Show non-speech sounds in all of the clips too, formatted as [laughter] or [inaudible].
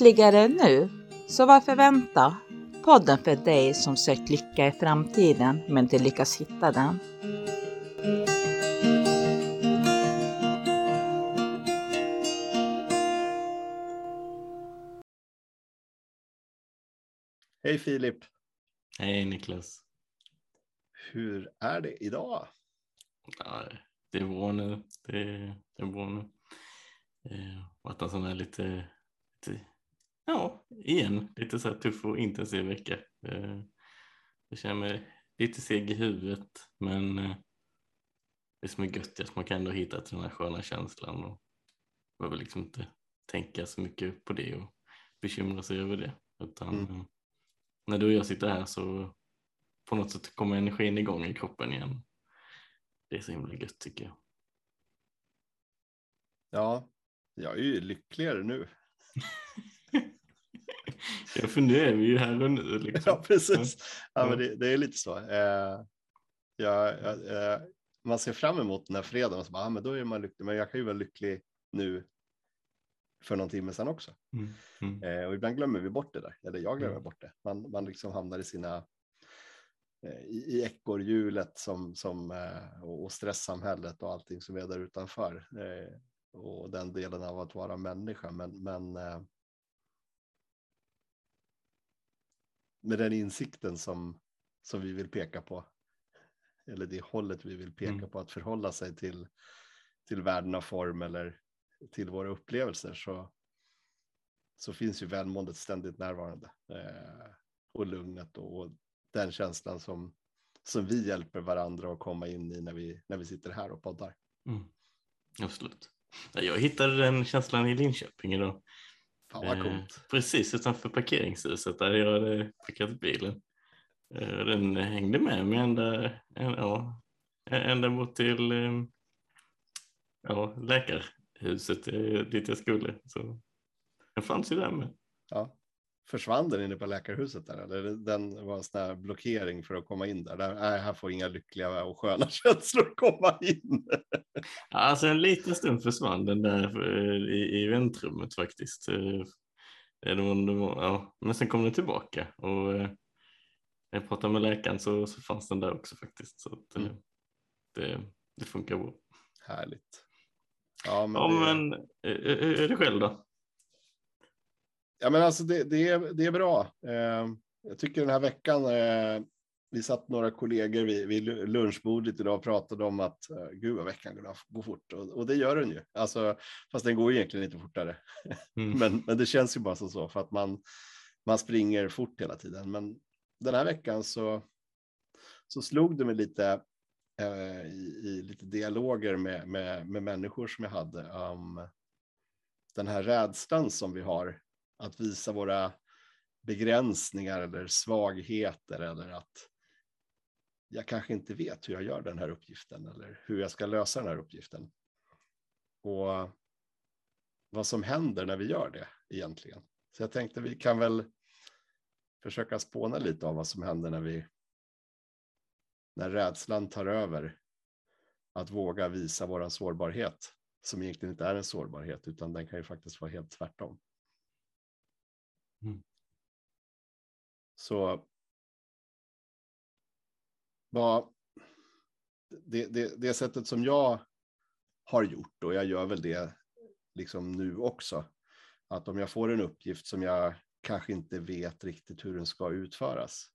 Lyckligare nu? Så varför vänta? Podden för dig som sökt lycka i framtiden men inte lyckas hitta den. Hej Filip! Hej Niklas! Hur är det idag? Ja, det är bra nu. Det är, det är bra nu. Eh, varit en sån här lite, lite, ja, igen, lite så här tuff och intensiv vecka. Eh, jag känner mig lite seg i huvudet, men eh, det som är gött är att man kan ändå hitta till den här sköna känslan och behöver liksom inte tänka så mycket på det och bekymra sig över det. Utan mm. Eh, när du och jag sitter här så på något sätt kommer energin igång i kroppen igen. Det är så himla gött tycker jag. Ja, jag är ju lyckligare nu. [laughs] jag funderar vi ju här och nu. Liksom. Ja, precis. Ja, men det, det är lite så. Eh, ja, eh, man ser fram emot den här fredagen och så bara, ah, men då är man lycklig. Men jag kan ju vara lycklig nu för någon timme sedan också. Mm, mm. Eh, och ibland glömmer vi bort det där, eller jag glömmer mm. bort det. Man, man liksom hamnar i sina eh, i, i ekorrhjulet som, som, eh, och stresssamhället och allting som är där utanför. Eh, och den delen av att vara människa. Men, men eh, med den insikten som, som vi vill peka på, eller det hållet vi vill peka mm. på, att förhålla sig till, till världen av form eller till våra upplevelser så, så finns ju välmåendet ständigt närvarande. Eh, och lugnet och, och den känslan som, som vi hjälper varandra att komma in i när vi, när vi sitter här och poddar. Mm. Absolut. Jag hittade den känslan i Linköping idag. Fan vad coolt. Eh, precis utanför parkeringshuset där jag hade parkerat bilen. Eh, den hängde med mig ända, ja, ända bort till eh, ja, läkarhuset dit jag skulle. Så den fanns ju där med. Ja försvann den inne på läkarhuset där? Eller den var en sån här blockering för att komma in där? där nej, här får inga lyckliga och sköna [laughs] känslor komma in. alltså en liten stund försvann den där eh, i, i väntrummet faktiskt. Eh, ja, men sen kom den tillbaka och eh, när jag pratade med läkaren så, så fanns den där också faktiskt. Så att, mm. det, det funkar bra. Härligt. Ja, men, ja, det... men är, är det själv då? Ja, men alltså det, det, är, det är bra. Eh, jag tycker den här veckan, eh, vi satt några kollegor vid, vid lunchbordet idag och pratade om att eh, gud vad veckan går fort. Och, och, det gör den ju. Alltså, fast den går egentligen inte fortare. Mm. [laughs] men, men det känns ju bara som så för att man, man springer fort hela tiden. Men den här veckan så, så slog det mig lite eh, i, i, lite dialoger med, med, med människor som jag hade om den här rädslan som vi har att visa våra begränsningar eller svagheter eller att jag kanske inte vet hur jag gör den här uppgiften eller hur jag ska lösa den här uppgiften. Och vad som händer när vi gör det egentligen. Så jag tänkte vi kan väl försöka spåna lite av vad som händer när vi när rädslan tar över att våga visa våran sårbarhet som egentligen inte är en sårbarhet utan den kan ju faktiskt vara helt tvärtom. Mm. Så vad, det, det, det sättet som jag har gjort och jag gör väl det liksom nu också. Att om jag får en uppgift som jag kanske inte vet riktigt hur den ska utföras.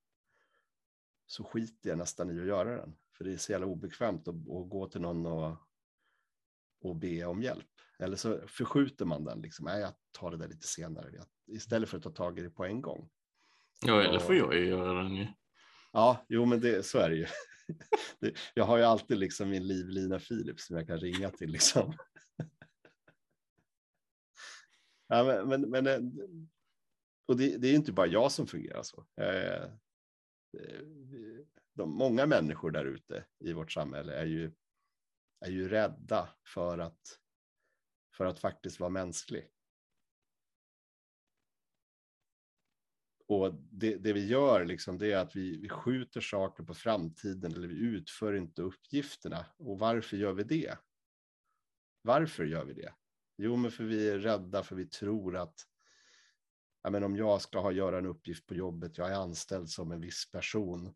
Så skiter jag nästan i att göra den. För det är så jävla obekvämt att, att gå till någon och, och be om hjälp. Eller så förskjuter man den. Liksom. Nej, jag tar det där lite senare. Istället för att ta tag i det på en gång. Ja, eller får jag ju göra den ju. Ja, jo, men det, så är det ju. [laughs] Jag har ju alltid liksom min livlina Filip som jag kan ringa till. Liksom. [laughs] Ja, men, men, men eh, och det, det, är inte bara jag som fungerar så. Eh, de, många människor där ute i vårt samhälle är ju, är ju rädda för att för att faktiskt vara mänsklig. Och det, det vi gör liksom, det är att vi, vi skjuter saker på framtiden eller vi utför inte uppgifterna. Och varför gör vi det? Varför gör vi det? Jo, men för vi är rädda för vi tror att ja, men om jag ska ha, göra en uppgift på jobbet, jag är anställd som en viss person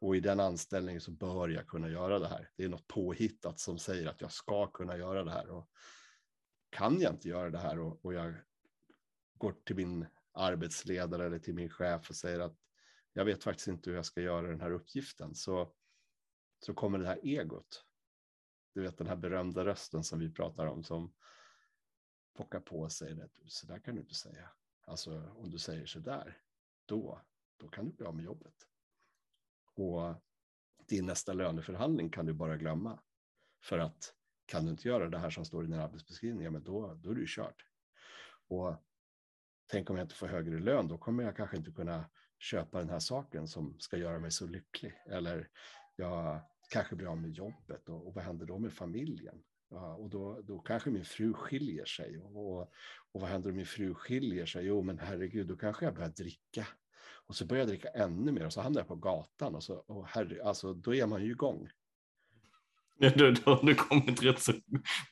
och i den anställningen så bör jag kunna göra det här. Det är något påhittat som säger att jag ska kunna göra det här. Och kan jag inte göra det här och, och jag går till min arbetsledare eller till min chef och säger att jag vet faktiskt inte hur jag ska göra den här uppgiften, så, så kommer det här egot. Du vet den här berömda rösten som vi pratar om som pockar på och säger att så där kan du inte säga. Alltså om du säger så där, då, då kan du bli av med jobbet. Och din nästa löneförhandling kan du bara glömma. För att kan du inte göra det här som står i din arbetsbeskrivning, ja, men då, då är du kört. Och tänk om jag inte får högre lön, då kommer jag kanske inte kunna köpa den här saken som ska göra mig så lycklig. Eller jag kanske blir av med jobbet och, och vad händer då med familjen? Ja, och då, då kanske min fru skiljer sig. Och, och vad händer om min fru skiljer sig? Jo, men herregud, då kanske jag börjar dricka. Och så börjar jag dricka ännu mer och så hamnar jag på gatan och, så, och herre, alltså, då är man ju igång. [laughs] Ja, då, då har du kommit rätt så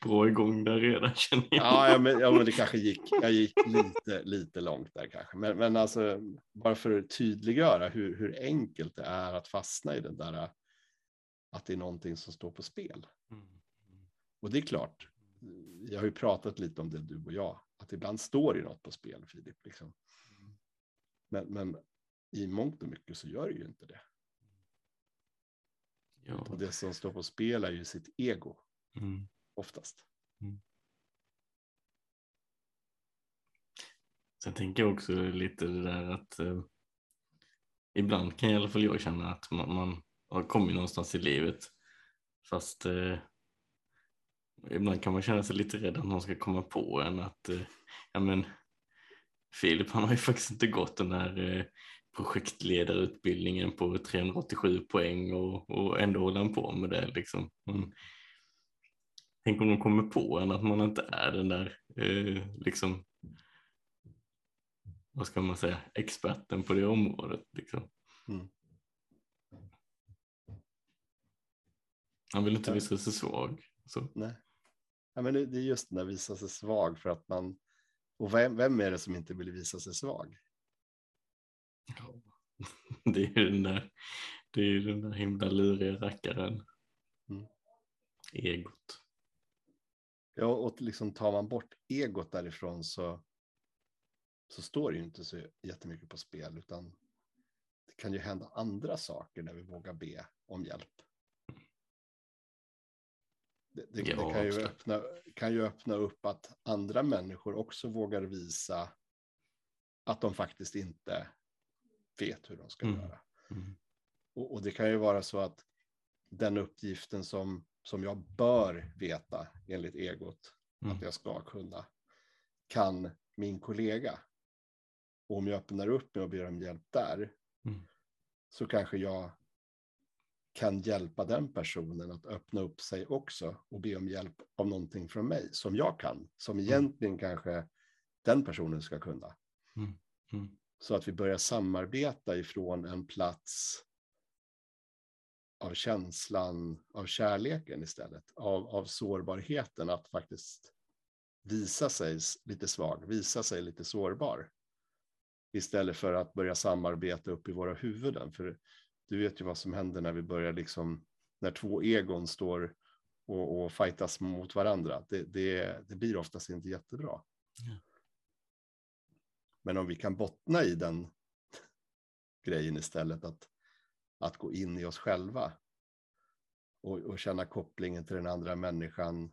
bra igång där redan känner jag. Ja, ja, men, ja, men det [laughs] kanske gick, jag gick lite, lite långt där kanske. Men, men alltså, bara för att tydliggöra hur, hur enkelt det är att fastna i den där att det är någonting som står på spel. Mm. Och det är klart, jag har ju pratat lite om det du och jag, att ibland står det något på spel, Filip. Liksom. Mm. Men, men i mångt och mycket så gör det ju inte det. Ja. Och det som står på spel är ju sitt ego. Mm. Oftast. Mm. Sen tänker jag också lite det där att eh, ibland kan i alla fall jag känna att man, man har kommit någonstans i livet fast eh, ibland kan man känna sig lite rädd att någon ska komma på en att eh, ja men Filip han har ju faktiskt inte gått den här eh, projektledarutbildningen på 387 poäng och, och ändå håller han på med det. Liksom. Mm. Tänk om de kommer på en att man inte är den där eh, liksom, vad ska man säga, experten på det området. Liksom. Mm. Han vill inte visa sig svag. Så. Nej. Ja, men det, är just den där visa sig svag för att man, och vem, vem är det som inte vill visa sig svag? [laughs] Det är den där, det är den där himla luriga rackaren. Mm. Egot. Ja, och liksom tar man bort egot därifrån så, så står det ju inte så jättemycket på spel, utan det kan ju hända andra saker när vi vågar be om hjälp. Det, det, det kan, ju öppna, kan ju öppna upp att andra människor också vågar visa att de faktiskt inte vet hur de ska mm. göra. Mm. Och, och, det kan ju vara så att den uppgiften som, som jag bör veta enligt egot mm. att jag ska kunna, kan min kollega. Och om jag öppnar upp mig och ber om hjälp där, mm. så kanske jag kan hjälpa den personen att öppna upp sig också och be om hjälp av någonting från mig som jag kan, som mm. egentligen kanske den personen ska kunna. Mm. Mm. Så att vi börjar samarbeta ifrån en plats av känslan av kärleken istället, av, av sårbarheten att faktiskt visa sig lite svag, visa sig lite sårbar. Istället för att börja samarbeta upp i våra huvuden. För du vet ju vad som händer när vi börjar liksom, när två egon står och, och fightas mot varandra. Det, det, det blir oftast inte jättebra. Ja. Men om vi kan bottna i den grejen istället, att, att gå in i oss själva och, och känna kopplingen till den andra människan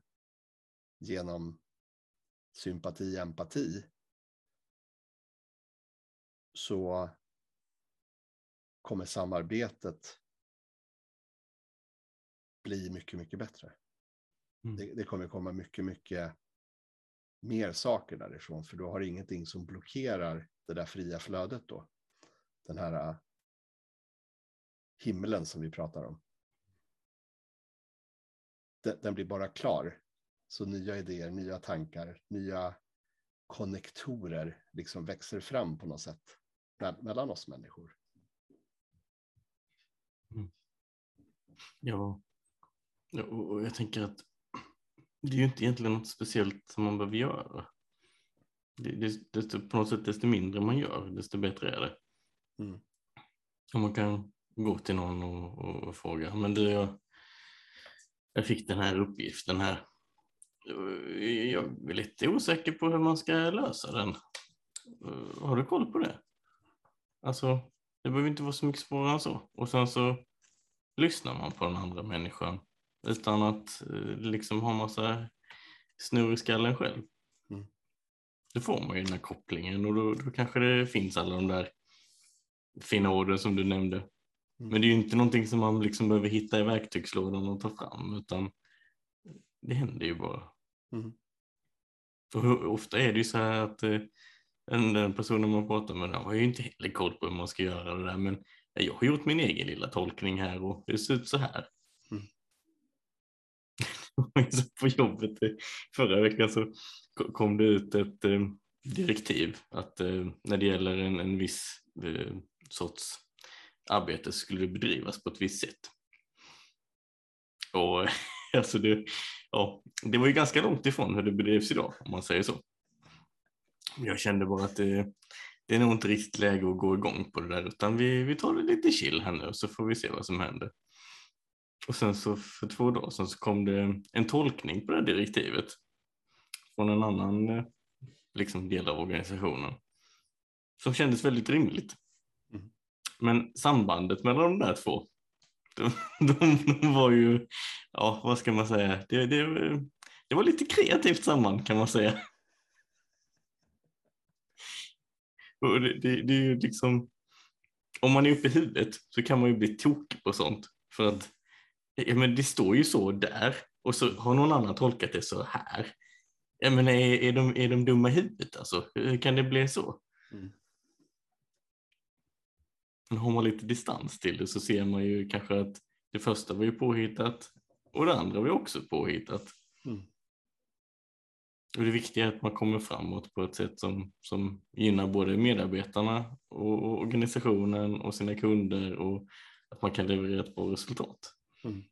genom sympati, empati, så kommer samarbetet bli mycket, mycket bättre. Mm. Det, det, kommer komma mycket, mycket mer saker därifrån, för då har det ingenting som blockerar det där fria flödet då. Den här äh, himlen som vi pratar om. Den, den blir bara klar. Så nya idéer, nya tankar, nya konnektorer liksom växer fram på något sätt mellan oss människor. Mm. Ja, och jag tänker att det är ju inte egentligen något speciellt som man behöver göra. det, desto, på något sätt desto mindre man gör, desto bättre är det. Mm. Om man kan gå till någon och, och, och fråga, men du, jag, jag fick den här uppgiften här. Jag är lite osäker på hur man ska lösa den. Har du koll på det? Alltså, det behöver inte vara så mycket svårare än så. Och sen så lyssnar man på den andra människan utan att eh, liksom ha massa snurr i skallen själv. Mm. Då får man ju den här kopplingen och då, då kanske det finns alla de där fina orden som du nämnde. Mm. Men det är ju inte någonting som man liksom behöver hitta i verktygslådan och ta fram utan det händer ju bara. Mm. För ofta är det ju så här att eh, den personen man pratar med den har ju inte heller koll på hur man ska göra det där men jag har gjort min egen lilla tolkning här och det ser ut så här. [laughs] På jobbet förra veckan så kom det ut ett eh, direktiv att eh, när det gäller en, en viss eh, sorts arbete skulle det bedrivas på ett visst sätt. Och [laughs] alltså det, ja, det var ju ganska långt ifrån hur det bedrivs idag om man säger så. Jag kände bara att det, det är nog inte riktigt läge att gå igång på det där utan vi, vi tar det lite chill här nu så får vi se vad som händer. Och sen så för två dagar sedan så kom det en tolkning på det här direktivet från en annan eh, liksom, del av organisationen som kändes väldigt rimligt. Mm. Men sambandet mellan de där två, de, [laughs] de, de, var ju, ja vad ska man säga, det, det, det var lite kreativt samband kan man säga. Och det, det, det är ju liksom, om man är uppe i huvudet så kan man ju bli tokig på sånt. För att ja, men det står ju så där och så har någon annan tolkat det så här. Ja, men är, är, de, är de dumma i huvudet alltså? Hur kan det bli så? Mm. Men har man lite distans till det så ser man ju kanske att det första var ju påhittat och det andra var ju också påhittat. Mm. Och det viktiga är att man kommer framåt på ett sätt som, som gynnar både medarbetarna och, och organisationen och sina kunder och att man kan leverera ett bra resultat. Mm.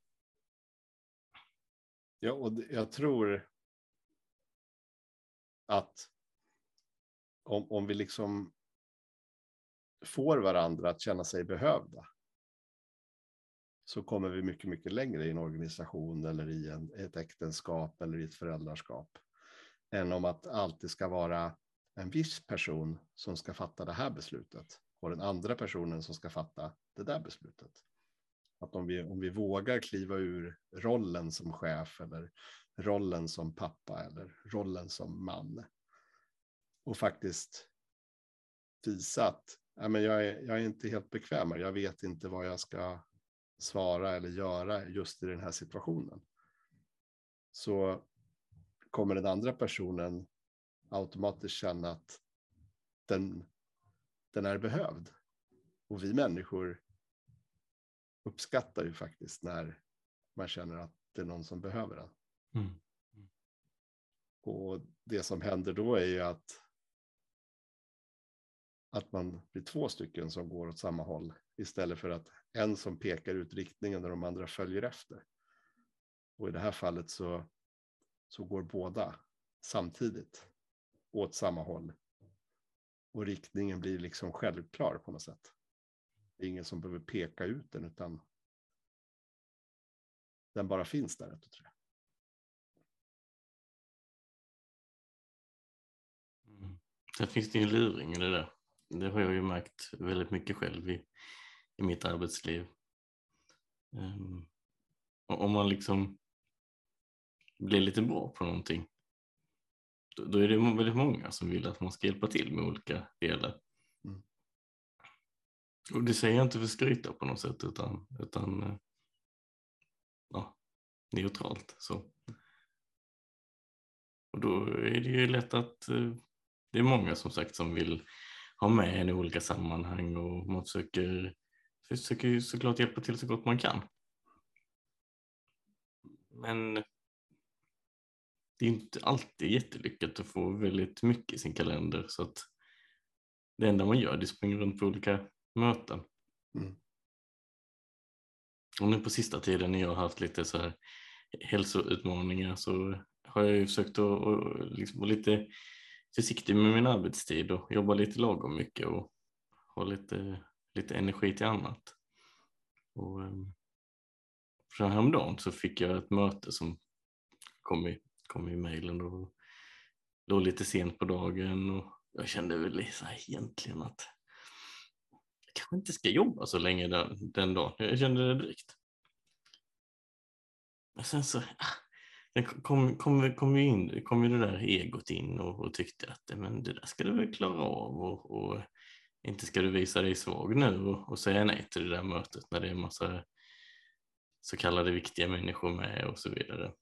Ja, och jag tror att om, om vi liksom får varandra att känna sig behövda så kommer vi mycket, mycket längre i en organisation eller i en, ett äktenskap eller i ett föräldraskap än om att alltid ska vara en viss person som ska fatta det här beslutet och den andra personen som ska fatta det där beslutet. Att om vi, om vi vågar kliva ur rollen som chef eller rollen som pappa eller rollen som man och faktiskt visa att ja, men jag, är, jag är inte helt bekväm Jag vet inte vad jag ska svara eller göra just i den här situationen. Så kommer den andra personen automatiskt känna att den, den är behövd. Och vi människor uppskattar ju faktiskt när man känner att det är någon som behöver den. Mm. Och det som händer då är ju att att man blir två stycken som går åt samma håll istället för att en som pekar ut riktningen och de andra följer efter. Och i det här fallet så, så går båda samtidigt åt samma håll. Och riktningen blir liksom självklar på något sätt. Det är ingen som behöver peka ut den utan den bara finns där. Tror jag. Mm. Sen finns det ju en luring i det där. Det har jag ju märkt väldigt mycket själv i, i mitt arbetsliv. Um, om man liksom blir lite bra på någonting då, då är det väldigt många som vill att man ska hjälpa till med olika delar. Och det säger jag inte för att skryta på något sätt utan, utan eh, ja, neutralt. Så. Och då är det ju lätt att eh, det är många som sagt som vill ha med en i olika sammanhang och man försöker, försöker såklart hjälpa till så gott man kan. Men det är inte alltid jättelyckat att få väldigt mycket i sin kalender så att det enda man gör det är att springa runt på olika möten. Mm. Och nu på sista tiden när jag har haft lite så här hälsoutmaningar så har jag ju försökt att och liksom, och lite försiktig med min arbetstid och jobbar lite lagom mycket och har lite, lite energi till annat. Och, um, för häromdagen så fick jag ett möte som kom i, kom i mejlen och låg lite sent på dagen och jag kände väl så här egentligen att kanske inte ska jobba så länge den, den dagen. Jag kände det direkt. Men sen så ah, kom, kom, kom, in, kom ju det där egot in och, och tyckte att men det där ska du väl klara av och, och inte ska du visa dig svag nu och, och säga nej till det där mötet när det är en massa så kallade viktiga människor med och så vidare.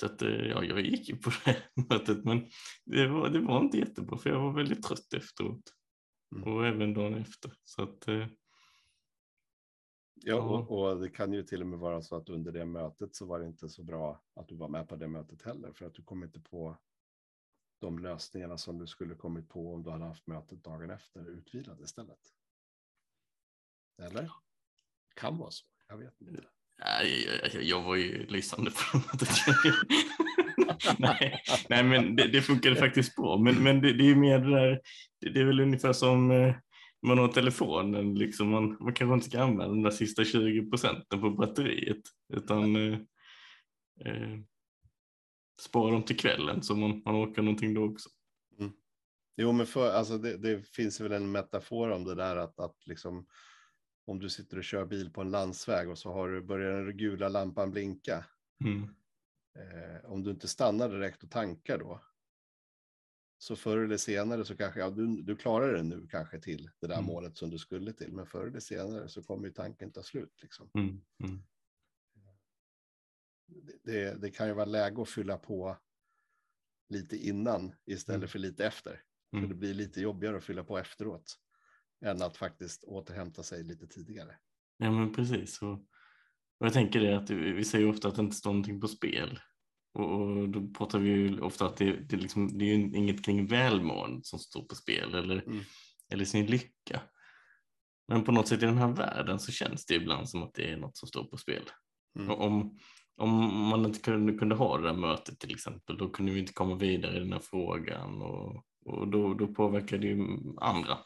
Så att, eh, ja, jag gick ju på det [laughs] mötet men det var, det var inte jättebra för jag var väldigt trött efteråt. Mm. Och även dagen efter. Så att, eh, ja, och, och, det kan ju till och med vara så att under det mötet så var det inte så bra att du var med på det mötet heller. För att du kom inte på de lösningarna som du skulle kommit på om du hade haft mötet dagen efter utvilad istället. Eller? Kan vara så, jag vet inte. Nej, jag, jag var ju lysande på mötet. [laughs] [laughs] [laughs] nej, nej, men det, det funkade faktiskt bra. Men, men det, det är mer det där, det, det är väl ungefär som eh, man har telefonen, liksom man, man kanske inte ska använda de där sista 20 procenten på batteriet, utan eh, eh, spara dem till kvällen så man, man orkar någonting då också. Mm. Jo, men för, alltså det, det, finns väl en metafor om det där att, att liksom, om du sitter och kör bil på en landsväg och så har du, börjar den gula lampan blinka. Mm. Eh, om du inte stannar direkt och tankar då, så förr eller senare så kanske, ja, du, du klarar det nu kanske till det där mm. målet som du skulle till, men förr eller senare så kommer ju tanken ta slut. Liksom. Mm. Mm. Det, det, kan ju vara läge att fylla på lite innan istället mm. för lite efter. För mm. det blir lite jobbigare att fylla på efteråt än att faktiskt återhämta sig lite tidigare. Ja, men precis. Och, och jag tänker det att vi säger ofta att det inte står någonting på spel. Och, då pratar vi ju ofta att det, det, liksom, det är ju inget kring välmående som står på spel eller, mm. eller sin lycka. Men på något sätt i den här världen så känns det ibland som att det är något som står på spel. Mm. Om, om man inte kunde, kunde ha det där mötet till exempel, då kunde vi inte komma vidare i den här frågan och, och då, då påverkar det ju andra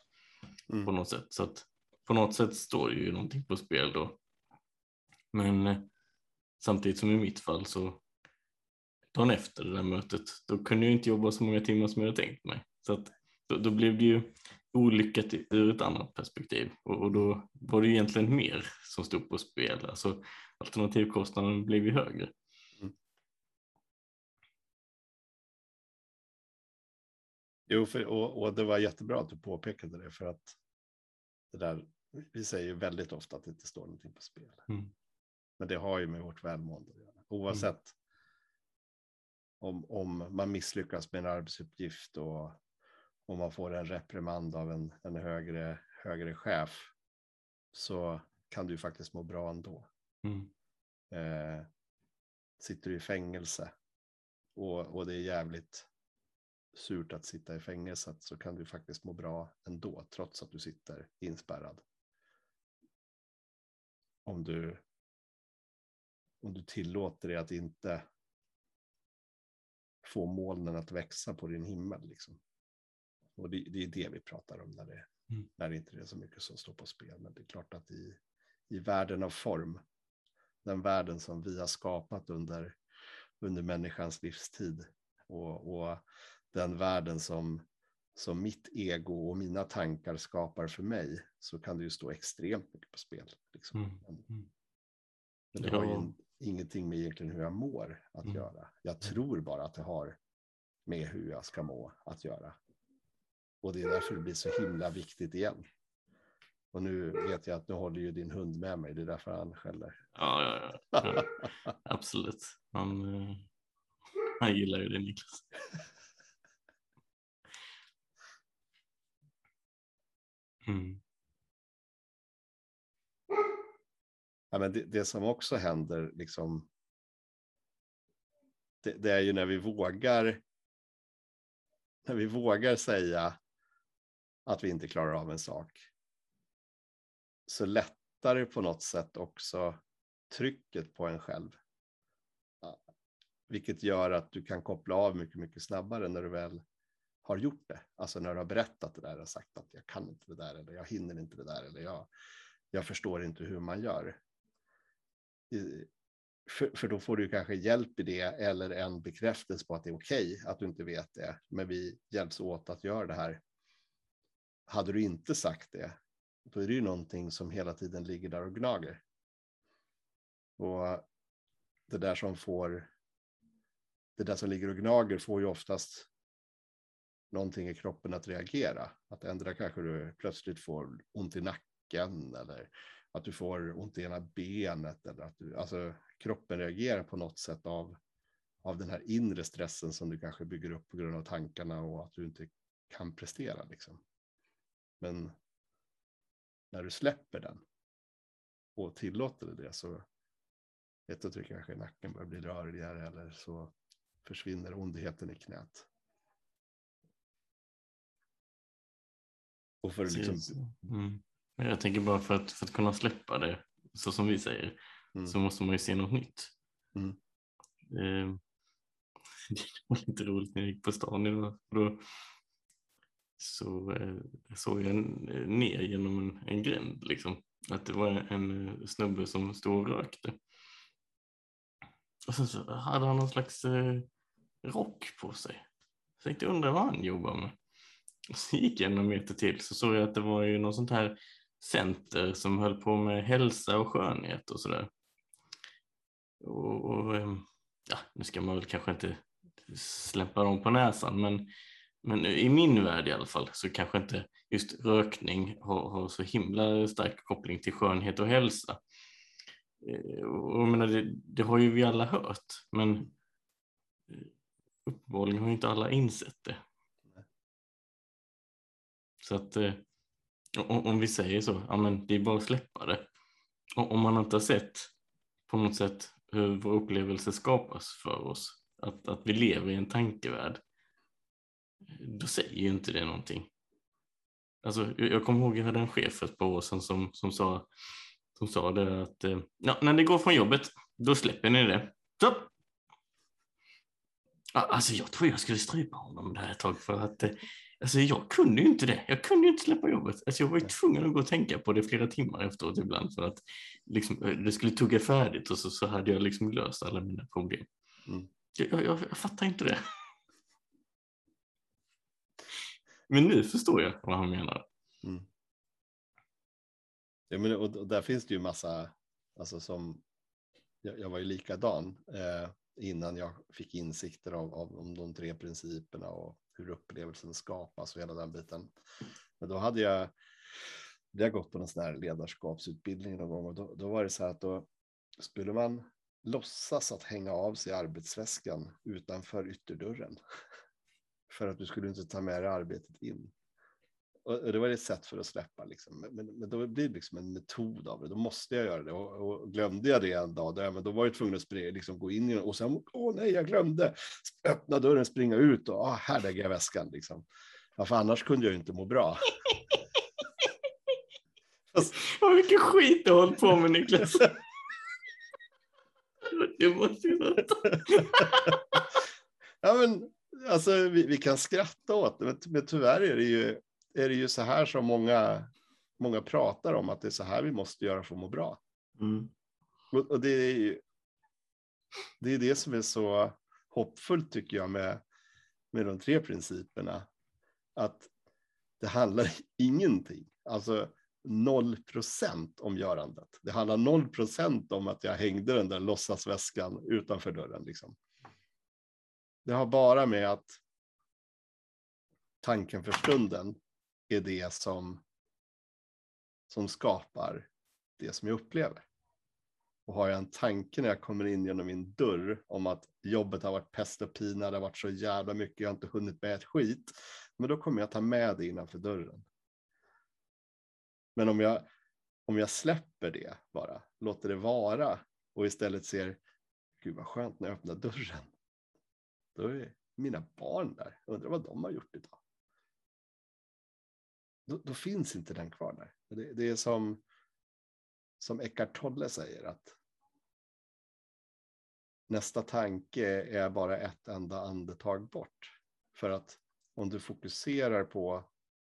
mm. på något sätt. Så att på något sätt står det ju någonting på spel då. Men eh, samtidigt som i mitt fall så dagen efter det där mötet, då kunde jag inte jobba så många timmar som jag hade tänkt mig. Så att då, då blev det ju olyckat ur ett annat perspektiv och, och, då var det egentligen mer som stod på spel. Alltså alternativkostnaden blev ju högre. Mm. Jo, för, och, och, det var jättebra att du påpekade det för att det där, vi säger väldigt ofta att det inte står någonting på spel. Mm. Men det har ju med vårt välmående att göra. Oavsett mm. Om, om man misslyckas med en arbetsuppgift och om man får en reprimand av en, en högre, högre chef så kan du faktiskt må bra ändå. Mm. Eh, sitter du i fängelse och, och det är jävligt surt att sitta i fängelset så kan du faktiskt må bra ändå trots att du sitter inspärrad. Om du, om du tillåter dig att inte få molnen att växa på din himmel. Liksom. Och det, det är det vi pratar om när det, mm. när det inte är så mycket som står på spel. Men det är klart att i, i världen av form, den världen som vi har skapat under, under människans livstid och, och den världen som, som mitt ego och mina tankar skapar för mig så kan det ju stå extremt mycket på spel. Liksom. Mm. Mm. Men det ja. har ju ingenting med egentligen hur jag mår att mm. göra. Jag tror bara att det har med hur jag ska må att göra. Och det är därför det blir så himla viktigt igen. Och nu vet jag att nu håller ju din hund med mig, det är därför han skäller. Ja, ja, ja. ja. absolut. Han, eh, han gillar ju det Niklas. Mm. Ja, men det, det, som också händer, liksom, det, det, är ju när vi vågar när vi vågar säga att vi inte klarar av en sak så lättar det på något sätt också trycket på en själv. vilket gör att du kan koppla av mycket, mycket snabbare när du väl har gjort det. Alltså när du har berättat det där och sagt att jag kan inte det där eller jag hinner inte det där eller jag, jag förstår inte hur man gör. För, för, då får du kanske hjälp i det eller en bekräftelse på att det är okej okay att du inte vet det. Men vi hjälps åt att göra det här. Hade du inte sagt det, då är det ju någonting som hela tiden ligger där och gnager. Och det där som får, det där som ligger och gnager får ju oftast någonting i kroppen att reagera. Att ändra kanske du plötsligt får ont i nacken eller att du får ont i ena benet eller att du, alltså kroppen reagerar på något sätt av, av den här inre stressen som du kanske bygger upp på grund av tankarna och att du inte kan prestera liksom. Men när du släpper den och tillåter det så vet du att du kanske nacken börjar bli rörligare eller så försvinner ondheten i knät. Och för liksom... Mm. Jag tänker bara för att, för att kunna släppa det, så som vi säger, mm. så måste man ju se något nytt. Mm. Eh, [laughs] det var lite roligt när jag gick på stan idag. Då, så eh, såg jag ner genom en, en gränd liksom. Att det var en eh, snubbe som stod och rökte. Och sen så hade han någon slags eh, rock på sig. Så jag tänkte undra vad han jobbar med. Och så gick jag några meter till så såg jag att det var ju något sånt här center som höll på med hälsa och skönhet och sådär. Och, och, ehm, ja, nu ska man väl kanske inte släppa dem på näsan, men, men i min värld i alla fall så kanske inte just rökning har, har så himla stark koppling till skönhet och hälsa. Eh, och jag menar, det, det har ju vi alla hört, men eh, uppenbarligen har inte alla insett det. Så att eh, om, om vi säger så, ja men det är bara att släppa det. Och om man inte har sett på något sätt hur vår upplevelse skapas för oss, att, att vi lever i en tankevärld, då säger ju inte det någonting. Alltså, jag kommer ihåg jag hade en chef för ett par år sedan som, som, sa, som sa det att eh, ja, när ni går från jobbet, då släpper ni det. Så. Alltså jag tror jag skulle strypa honom där ett tag för att eh, Alltså jag kunde ju inte det. Jag kunde ju inte släppa jobbet. Alltså jag var ju tvungen att gå och tänka på det flera timmar efteråt ibland för att liksom, eh, det skulle tugga färdigt och så, så hade jag liksom löst alla mina problem. Mm. Jag, jag, jag, fattar inte det. Men nu förstår jag vad han menar. Mm. Ja, men, och, och där finns det ju massa, alltså som, jag, jag var ju likadan eh, innan jag fick insikter av, av om de tre principerna och hur upplevelsen skapas och hela den biten. Men då hade jag, hade jag gått på en sån här ledarskapsutbildning någon gång och då, då var det så här att då skulle man låtsas att hänga av sig arbetsväskan utanför ytterdörren. [laughs] För att du skulle inte ta med dig arbetet in. Och det var ett sätt för att släppa, liksom. men, men då blir det liksom en metod av det. Då måste jag göra det. Och, och glömde jag det en dag, då, men då var jag tvungen att springa, liksom, gå in i och sen, åh nej, jag glömde. Öppna dörren, springa ut och ah, här lägger jag väskan. Liksom. Ja, för annars kunde jag inte må bra. Fast... [laughs] Vad mycket skit du har hållit på med, Niklas. [laughs] Jag måste ju [laughs] Ja, men alltså, vi, vi, kan skratta åt det, men, men tyvärr är det ju är det ju så här som många, många pratar om, att det är så här vi måste göra för att må bra. Mm. Och, och, det är ju, det är det som är så hoppfullt tycker jag med, med de tre principerna. Att det handlar [laughs] ingenting, alltså noll procent om görandet. Det handlar noll procent om att jag hängde den där låtsasväskan utanför dörren. Liksom. Det har bara med att tanken för stunden är det som, som skapar det som jag upplever. Och har jag en tanke när jag kommer in genom min dörr om att jobbet har varit pest och pina, det har varit så jävla mycket, jag har inte hunnit med ett skit. Men då kommer jag ta med det innanför dörren. Men om jag, om jag släpper det bara, låter det vara och istället ser, gud vad skönt när jag öppnar dörren. Då är mina barn där, undrar vad de har gjort idag då, då, finns inte den kvar där. Det, det är som, som Eckart Tolle säger att nästa tanke är bara ett enda andetag bort. För att om du fokuserar på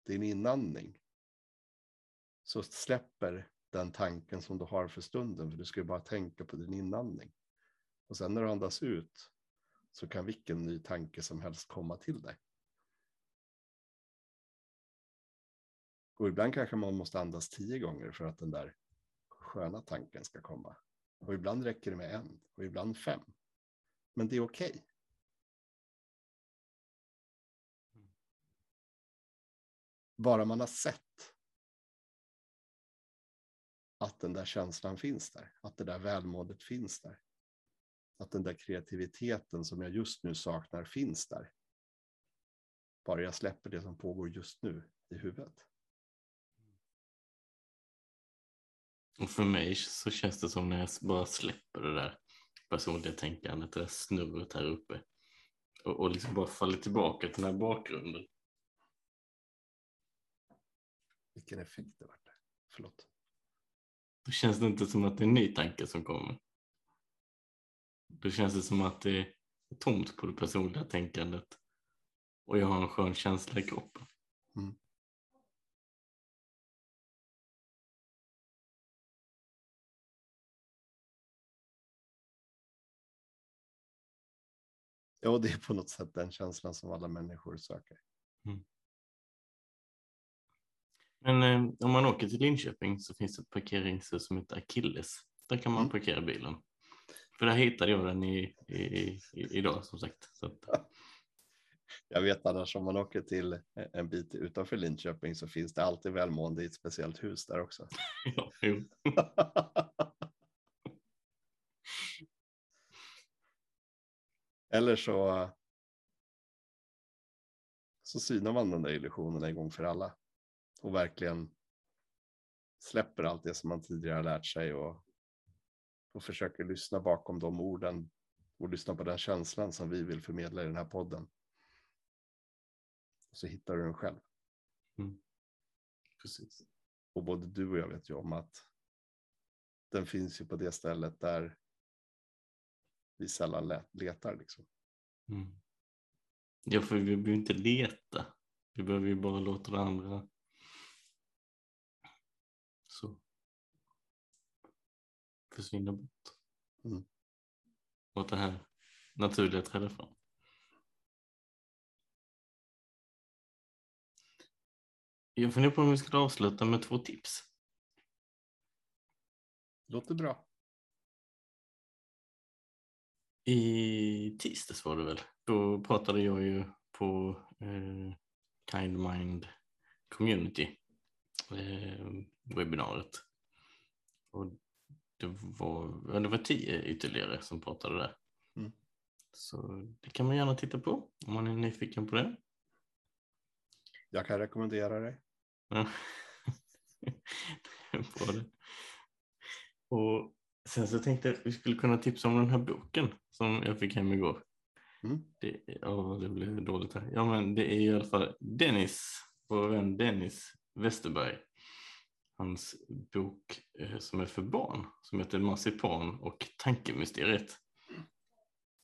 din inandning så släpper den tanken som du har för stunden, för du ska ju bara tänka på din inandning. Och sen när du andas ut så kan vilken ny tanke som helst komma till dig. Och ibland kanske man måste andas tio gånger för att den där sköna tanken ska komma. Och ibland räcker det med en och ibland fem. Men det är okej. Okay. Bara man har sett att den där känslan finns där, att det där välmåendet finns där. Att den där kreativiteten som jag just nu saknar finns där. Bara jag släpper det som pågår just nu i huvudet. Och för mig så känns det som när jag bara släpper det där personliga tänkandet, det där snurret här uppe och, och liksom bara faller tillbaka till den här bakgrunden. Vilken effekt det vart. Förlåt. Då känns det inte som att det är en ny tanke som kommer. Då känns det som att det är tomt på det personliga tänkandet och jag har en skön känsla i kroppen. Mm. Ja, det är på något sätt den känslan som alla människor söker. Mm. Men eh, om man åker till Linköping så finns det ett parkeringshus som heter Achilles. Där kan man mm. parkera bilen. För där hittade jag den i, i, i, idag som sagt. Så att... [laughs] Jag vet annars om man åker till en bit utanför Linköping så finns det alltid välmående i ett speciellt hus där också. [laughs] ja, [laughs] Eller så, så synar man den där illusionen en gång för alla och verkligen släpper allt det som man tidigare har lärt sig och, och försöker lyssna bakom de orden och lyssna på den känslan som vi vill förmedla i den här podden. Och så hittar du den själv. Mm. Precis. Och både du och jag vet ju om att den finns ju på det stället där vi sällan letar. Liksom. Mm. Ja, för vi behöver inte leta. Vi behöver ju bara låta det andra så försvinna bort. Mm. Och det här naturliga träder fram. Jag funderar på om vi skulle avsluta med två tips. Låter bra. I tisdags var det väl. Då pratade jag ju på eh, Kind Mind Community eh, webbinariet. Och det var, det var tio ytterligare som pratade där. Mm. Så det kan man gärna titta på om man är nyfiken på det. Jag kan rekommendera dig. [laughs] på det. Och sen så tänkte jag att vi skulle kunna tipsa om den här boken som jag fick hem igår. Mm. Det, oh, det blev dåligt här. Ja, men det är i alla fall Dennis, vår vän Dennis Westerberg. Hans bok eh, som är för barn som heter Marsipan och tankemysteriet.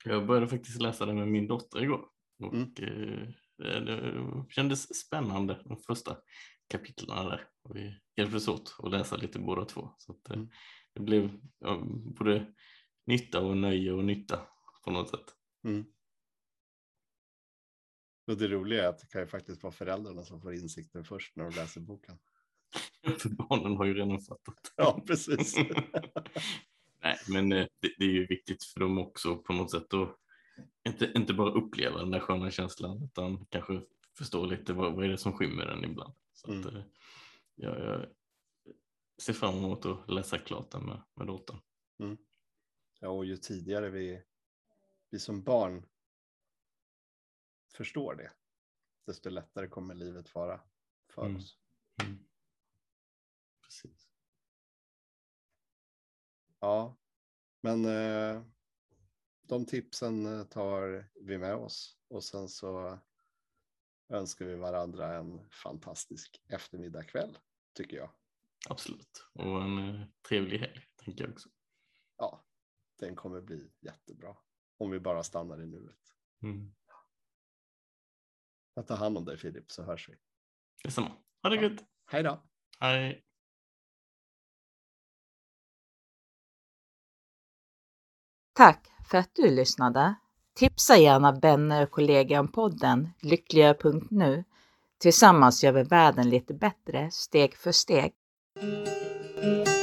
Jag började faktiskt läsa den med min dotter igår och mm. eh, det kändes spännande de första kapitlen där. Och vi hjälptes åt att läsa lite båda två. Så att, eh, mm. Det blev ja, både nytta och nöje och nytta på något sätt. Mm. Och det roliga är att det kan ju faktiskt vara föräldrarna som får insikten först när de läser boken. För [laughs] barnen har ju redan fattat. Ja, precis. [laughs] Nej, men eh, det, det, är ju viktigt för dem också på något sätt att inte, inte bara uppleva den där sköna känslan utan kanske förstå lite vad, vad är det som skymmer den ibland. Så mm. att, eh, jag, jag ser fram emot att läsa klart den med, med dottern. Mm. Ja, och ju tidigare vi, vi som barn förstår det, desto lättare kommer livet vara för mm. oss. Mm. Precis. Ja, men eh, de tipsen eh, tar vi med oss och sen så önskar vi varandra en fantastisk eftermiddagkväll tycker jag. Absolut, och en eh, trevlig helg tänker jag också. Ja, den kommer bli jättebra. Om vi bara stannar i nuet. Mm. Jag tar hand om dig Filip så hörs vi. Detsamma. Ha det Ja. gött. Hej då. Hej. Tack för att du lyssnade. Tipsa gärna vänner och kollegor om podden lyckligare.nu. Tillsammans gör vi världen lite bättre steg för steg. Música